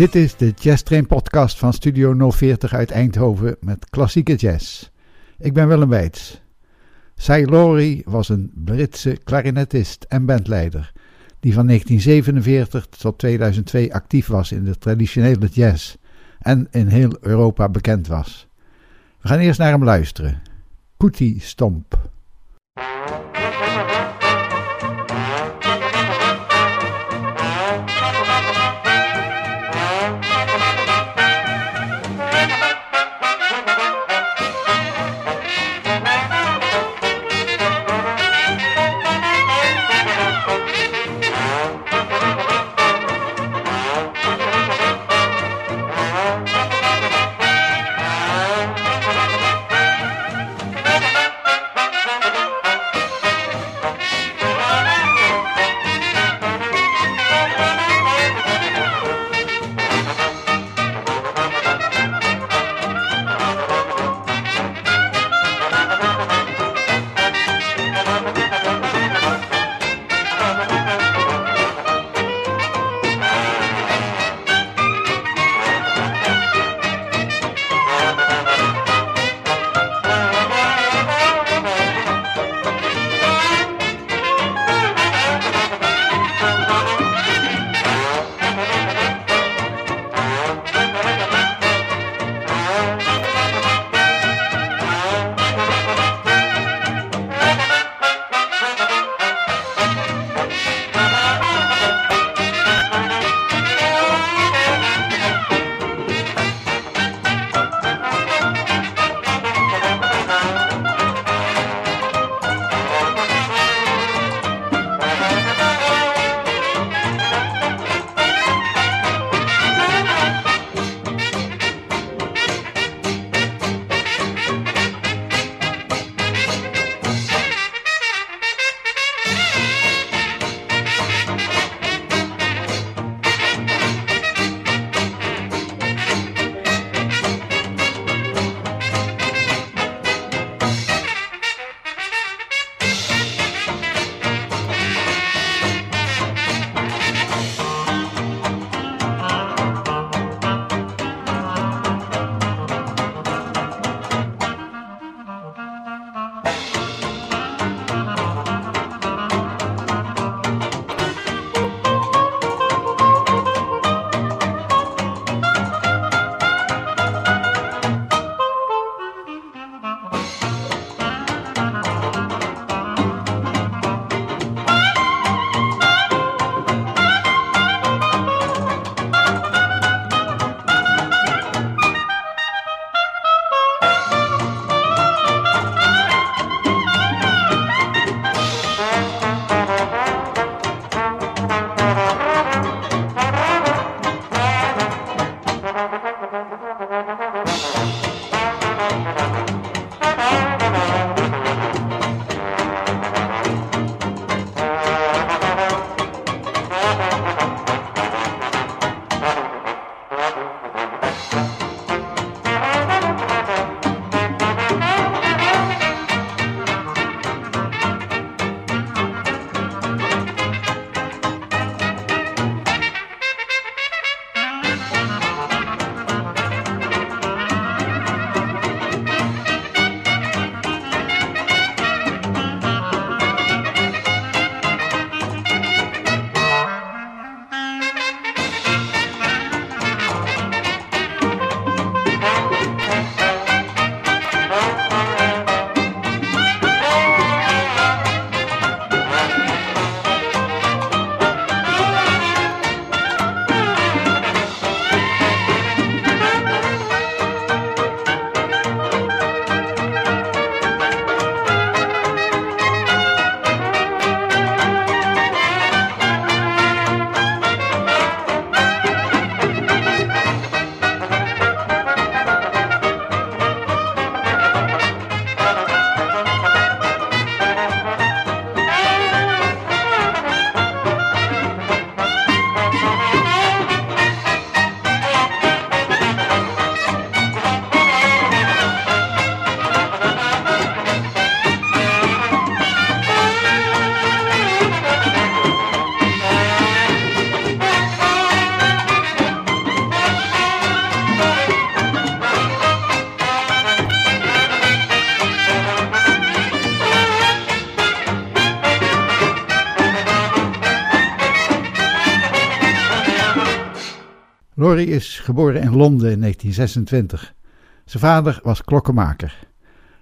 Dit is de Jazz Train podcast van Studio 040 uit Eindhoven met klassieke jazz. Ik ben Willem Weits. Cy Laurie was een Britse klarinetist en bandleider die van 1947 tot 2002 actief was in de traditionele jazz en in heel Europa bekend was. We gaan eerst naar hem luisteren. Cootie Stomp. Geboren in Londen in 1926. Zijn vader was klokkenmaker.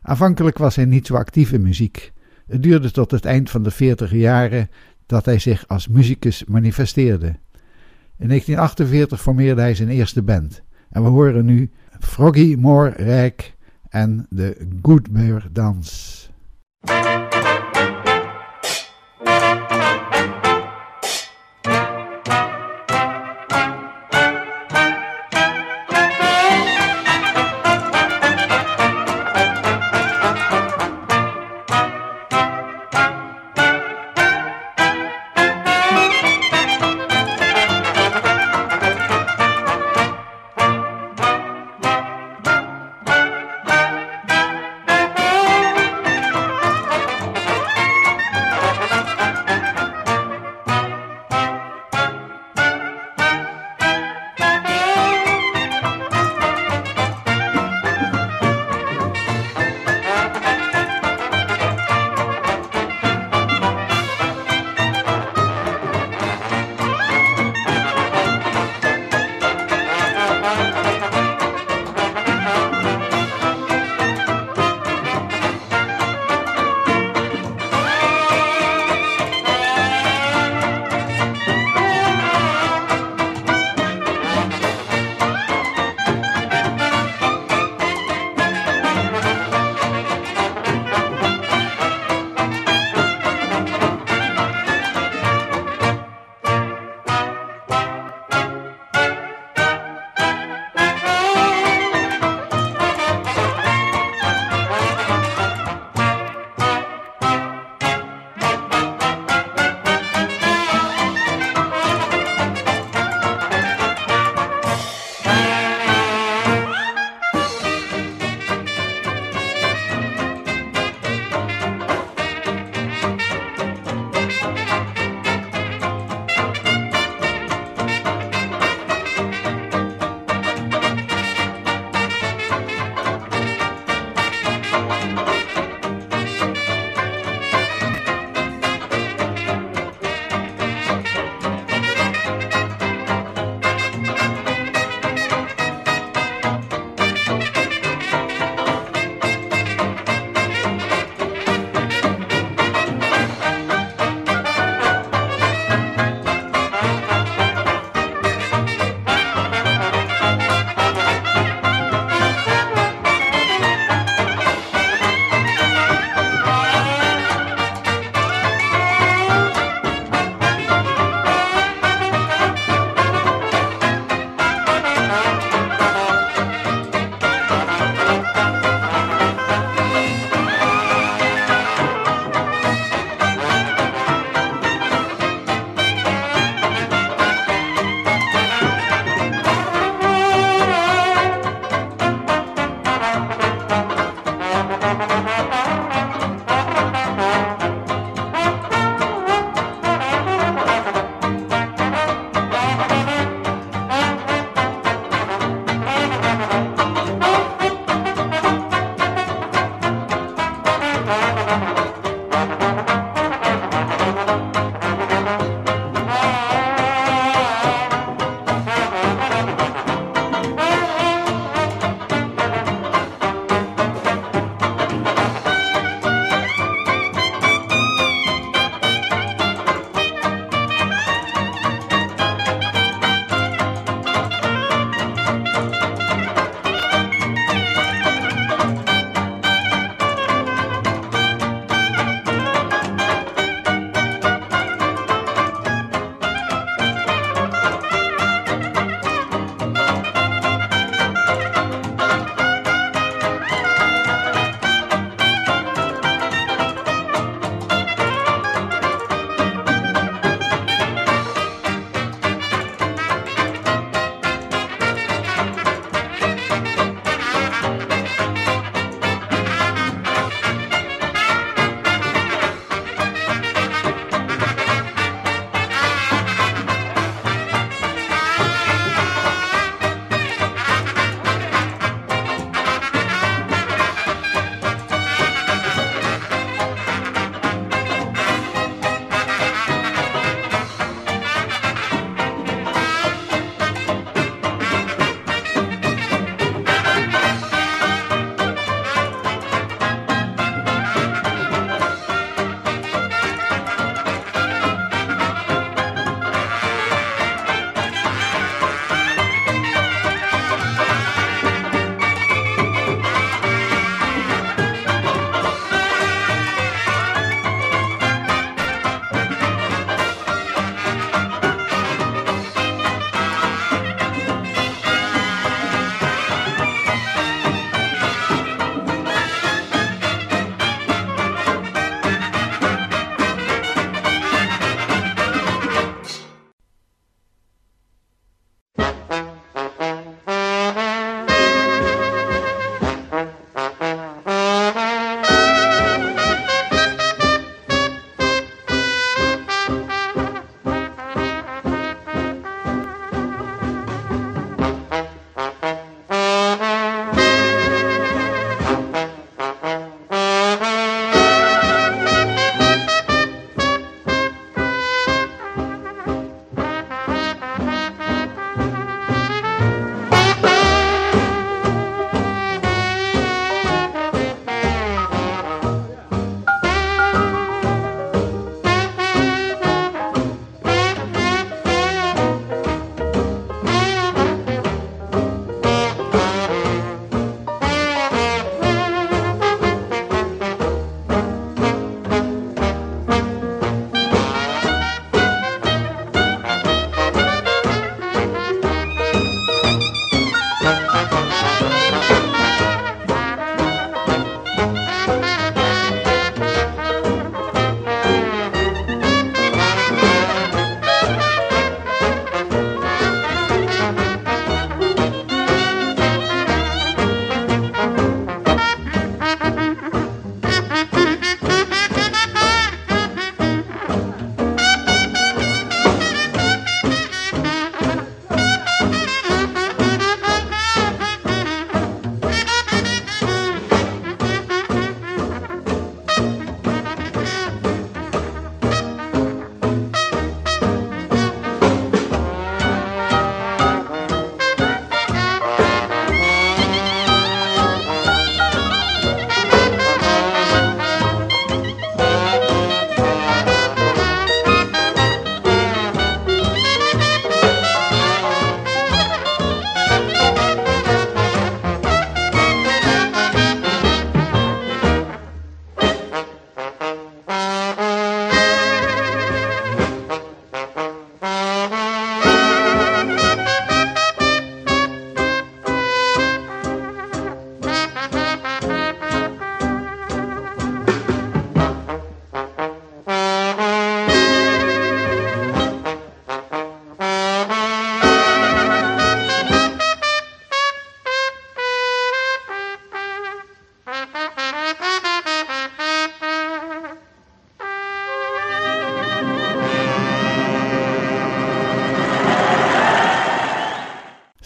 Aanvankelijk was hij niet zo actief in muziek. Het duurde tot het eind van de 40 jaren dat hij zich als muzikus manifesteerde. In 1948 formeerde hij zijn eerste band. En we horen nu Froggy Moore Rijk en de Good Bear Dance.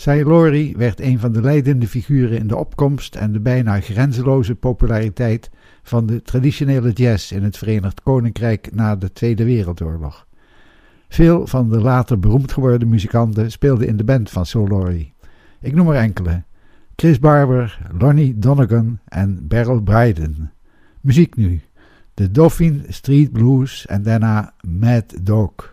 Laurie werd een van de leidende figuren in de opkomst en de bijna grenzeloze populariteit van de traditionele jazz in het Verenigd Koninkrijk na de Tweede Wereldoorlog. Veel van de later beroemd geworden muzikanten speelden in de band van Laurie. Ik noem er enkele. Chris Barber, Lonnie Donegan en Beryl Bryden. Muziek nu. De Dauphine Street Blues en daarna Mad Dog.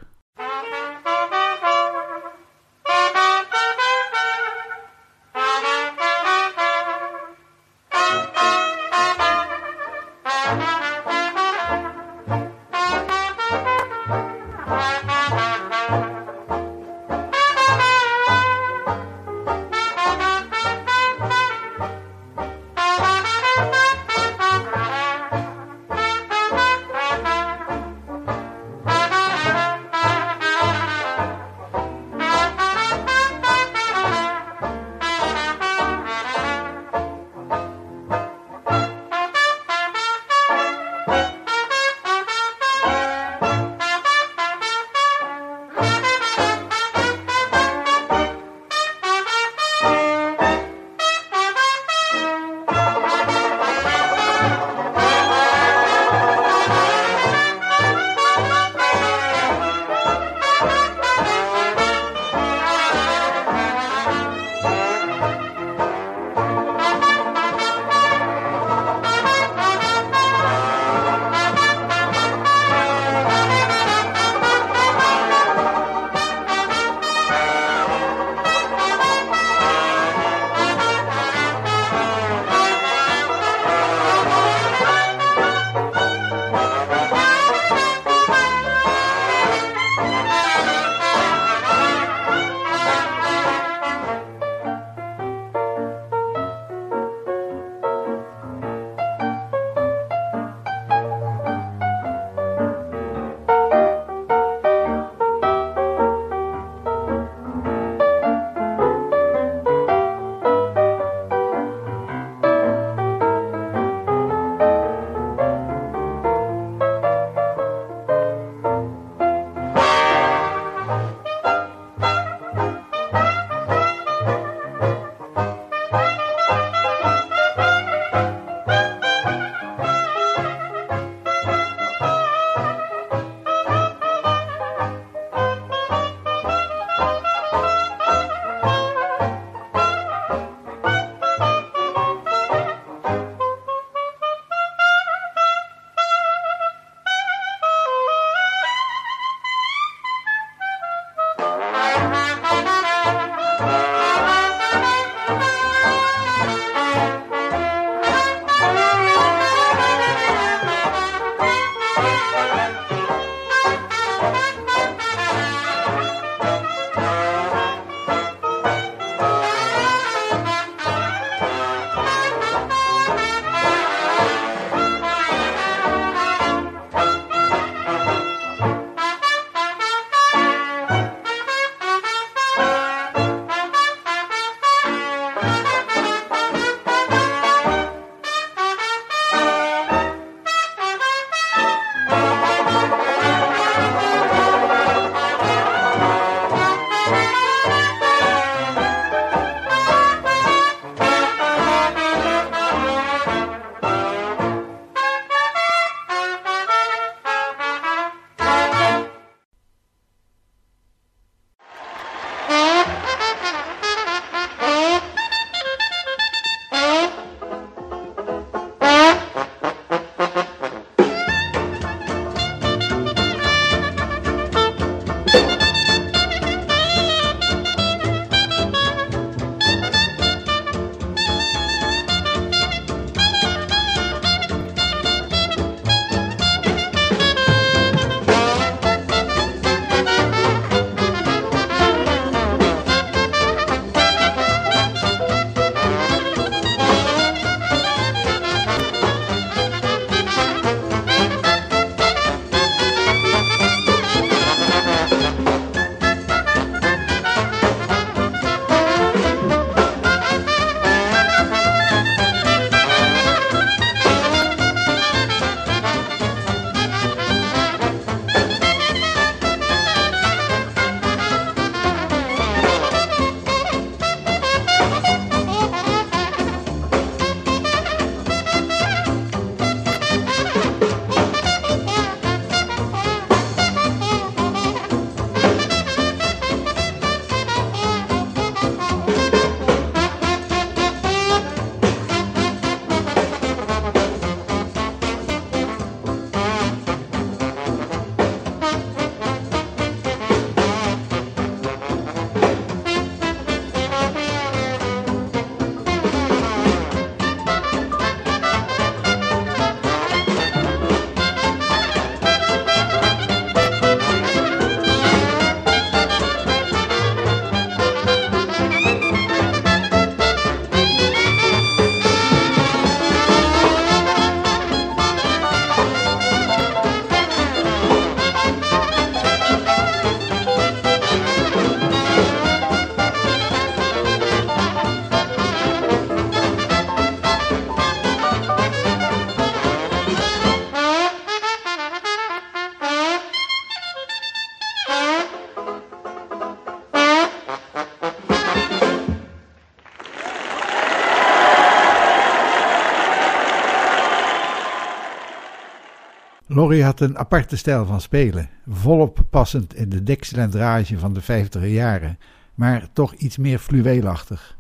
Laurie had een aparte stijl van spelen, volop passend in de Dixieland rage van de 50 jaren, maar toch iets meer fluweelachtig.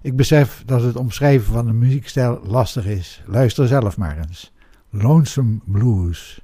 Ik besef dat het omschrijven van een muziekstijl lastig is. Luister zelf maar eens. Lonesome Blues.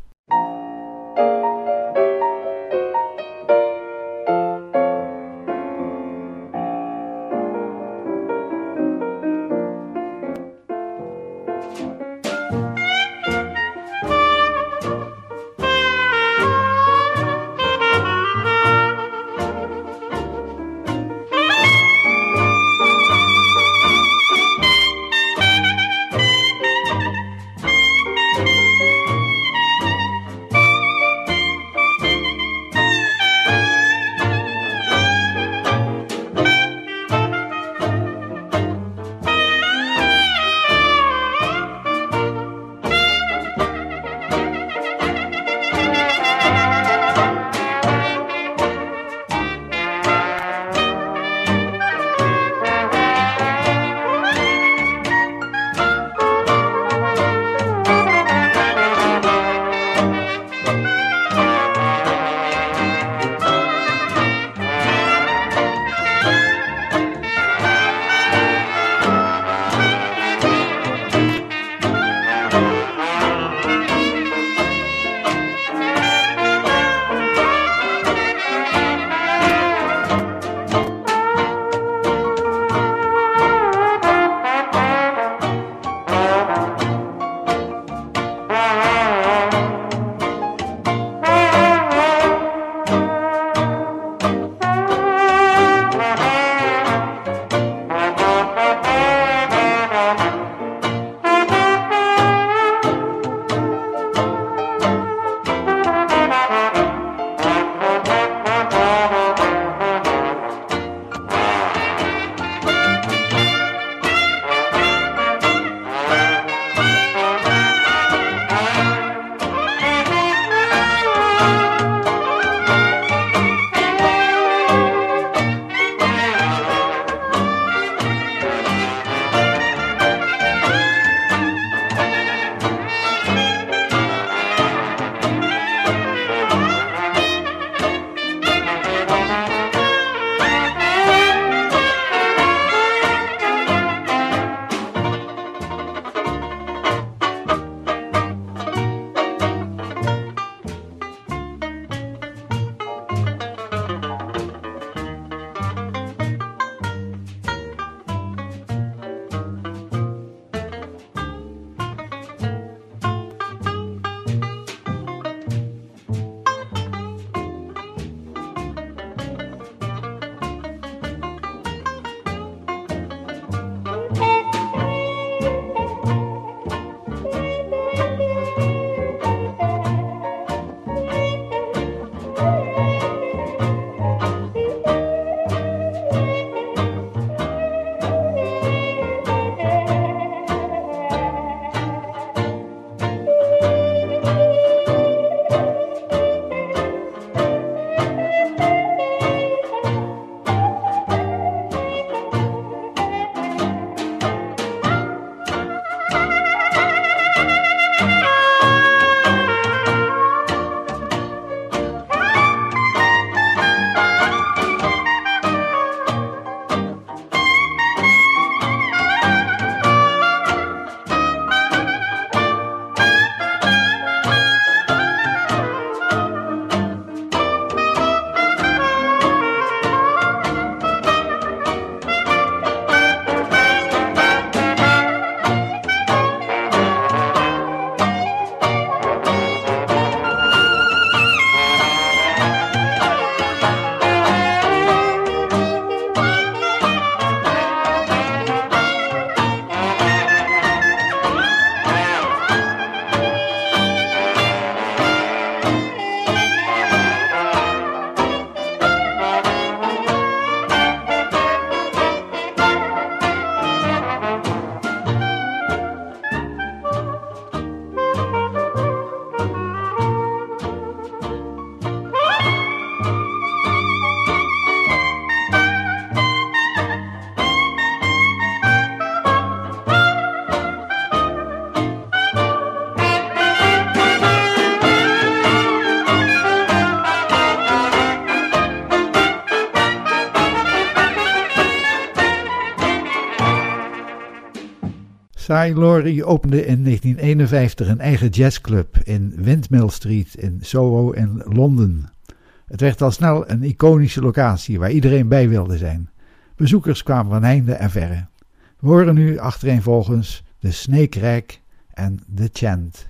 Cy Laurie opende in 1951 een eigen jazzclub in Windmill Street in Soho in Londen. Het werd al snel een iconische locatie waar iedereen bij wilde zijn. Bezoekers kwamen van heinde en verre. We horen nu achtereenvolgens de Snake Rack en de Chant.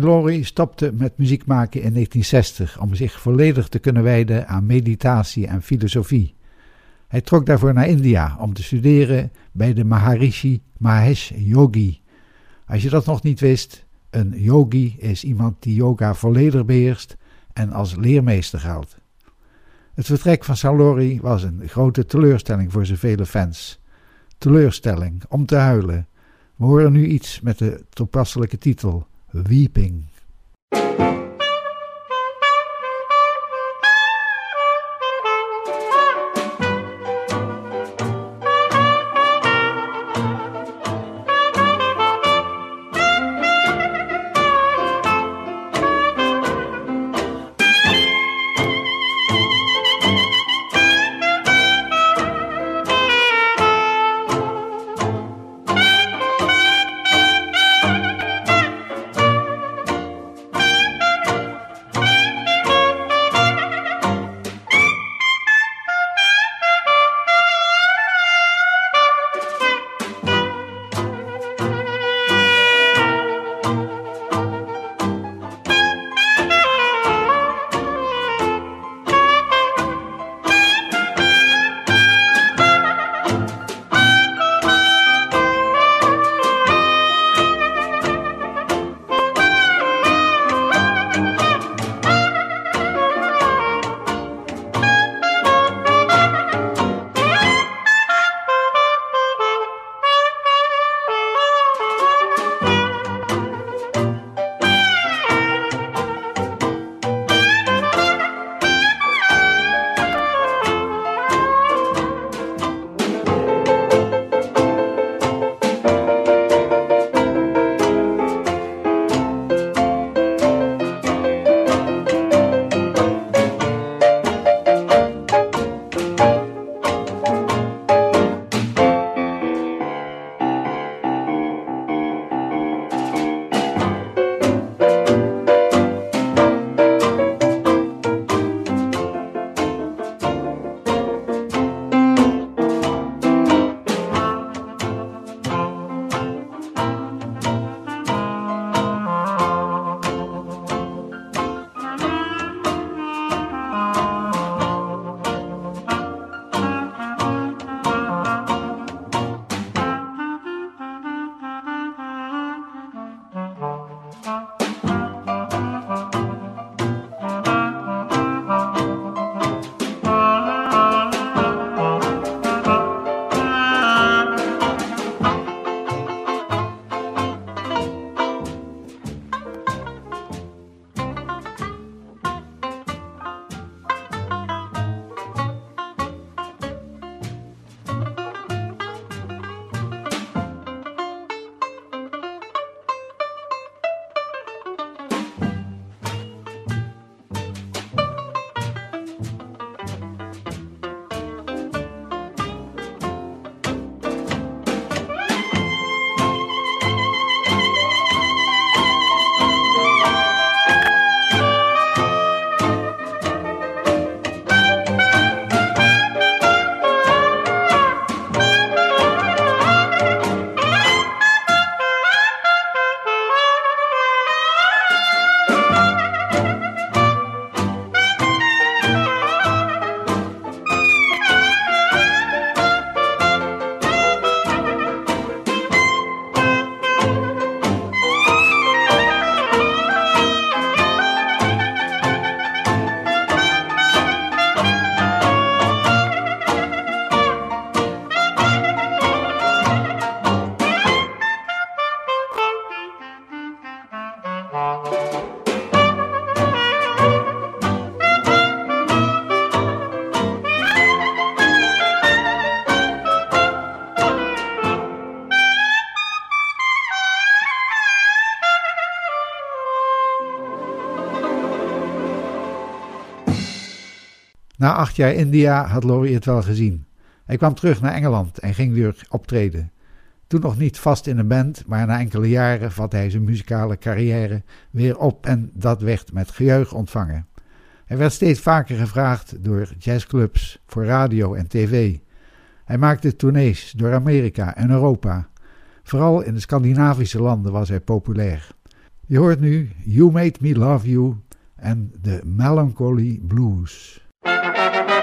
Lori stopte met muziek maken in 1960 om zich volledig te kunnen wijden aan meditatie en filosofie. Hij trok daarvoor naar India om te studeren bij de Maharishi Mahesh Yogi. Als je dat nog niet wist, Een yogi is iemand die yoga volledig beheerst en als leermeester geldt. Het vertrek van Salori was een grote teleurstelling voor zijn vele fans. Teleurstelling, om te huilen. We horen nu iets met de toepasselijke titel Weeping. Acht jaar India had Laurie het wel gezien. Hij kwam terug naar Engeland en ging weer optreden. Toen nog niet vast in een band, maar na enkele jaren vatte hij zijn muzikale carrière weer op en dat werd met gejuich ontvangen. Hij werd steeds vaker gevraagd door jazzclubs, voor radio en tv. Hij maakte tournees door Amerika en Europa. Vooral in de Scandinavische landen was hij populair. Je hoort nu You Made Me Love You en de Melancholy Blues. Thank you.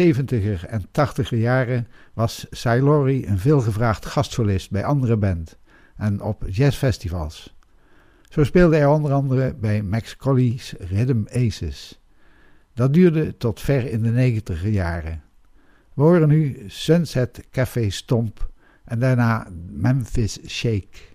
70er en 80er jaren was Laurie een veelgevraagd gastsolist bij andere bands en op jazzfestivals. Zo speelde hij onder andere bij Max Colley's Rhythm Aces. Dat duurde tot ver in de negentiger jaren. We horen nu Sunset Café Stomp en daarna Memphis Shake.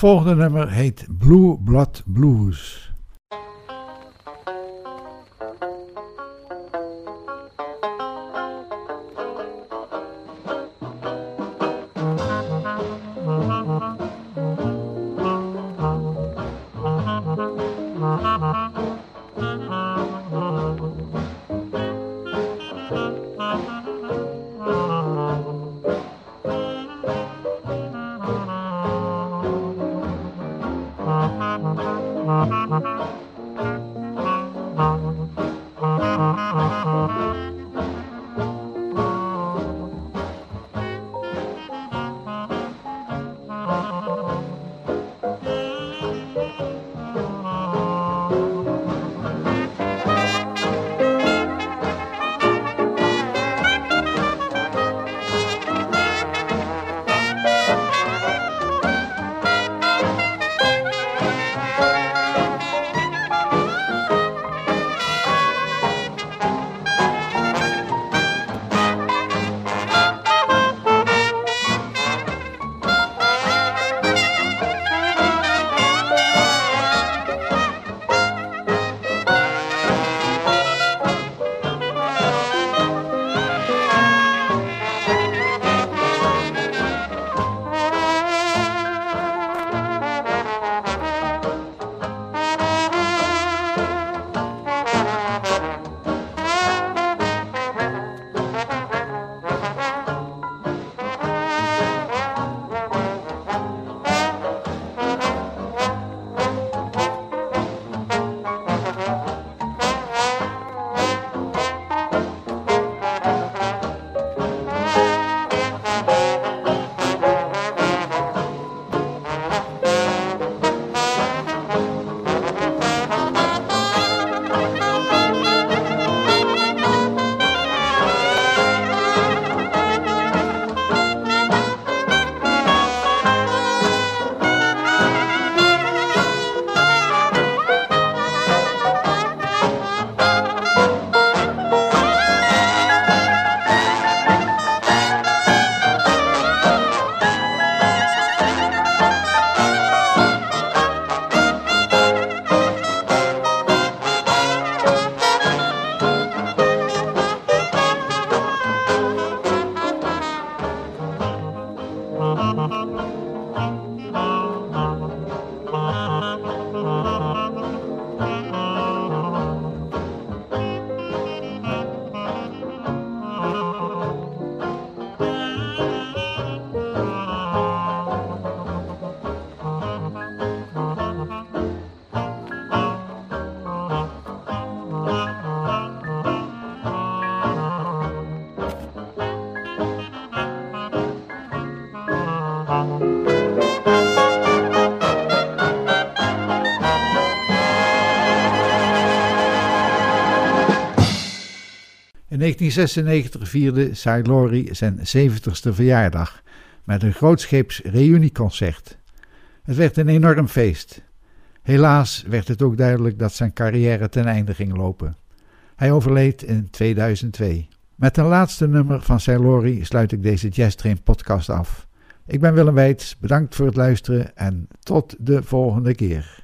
Volgende nummer heet Blue Blood Blues. Mm-hmm. 1996 vierde Laurie zijn 70ste verjaardag met een grootscheeps reunieconcert. Het werd een enorm feest. Helaas werd het ook duidelijk dat zijn carrière ten einde ging lopen. Hij overleed in 2002. Met een laatste nummer van Laurie sluit ik deze Jazz Train podcast af. Ik ben Willem Weits, bedankt voor het luisteren en tot de volgende keer.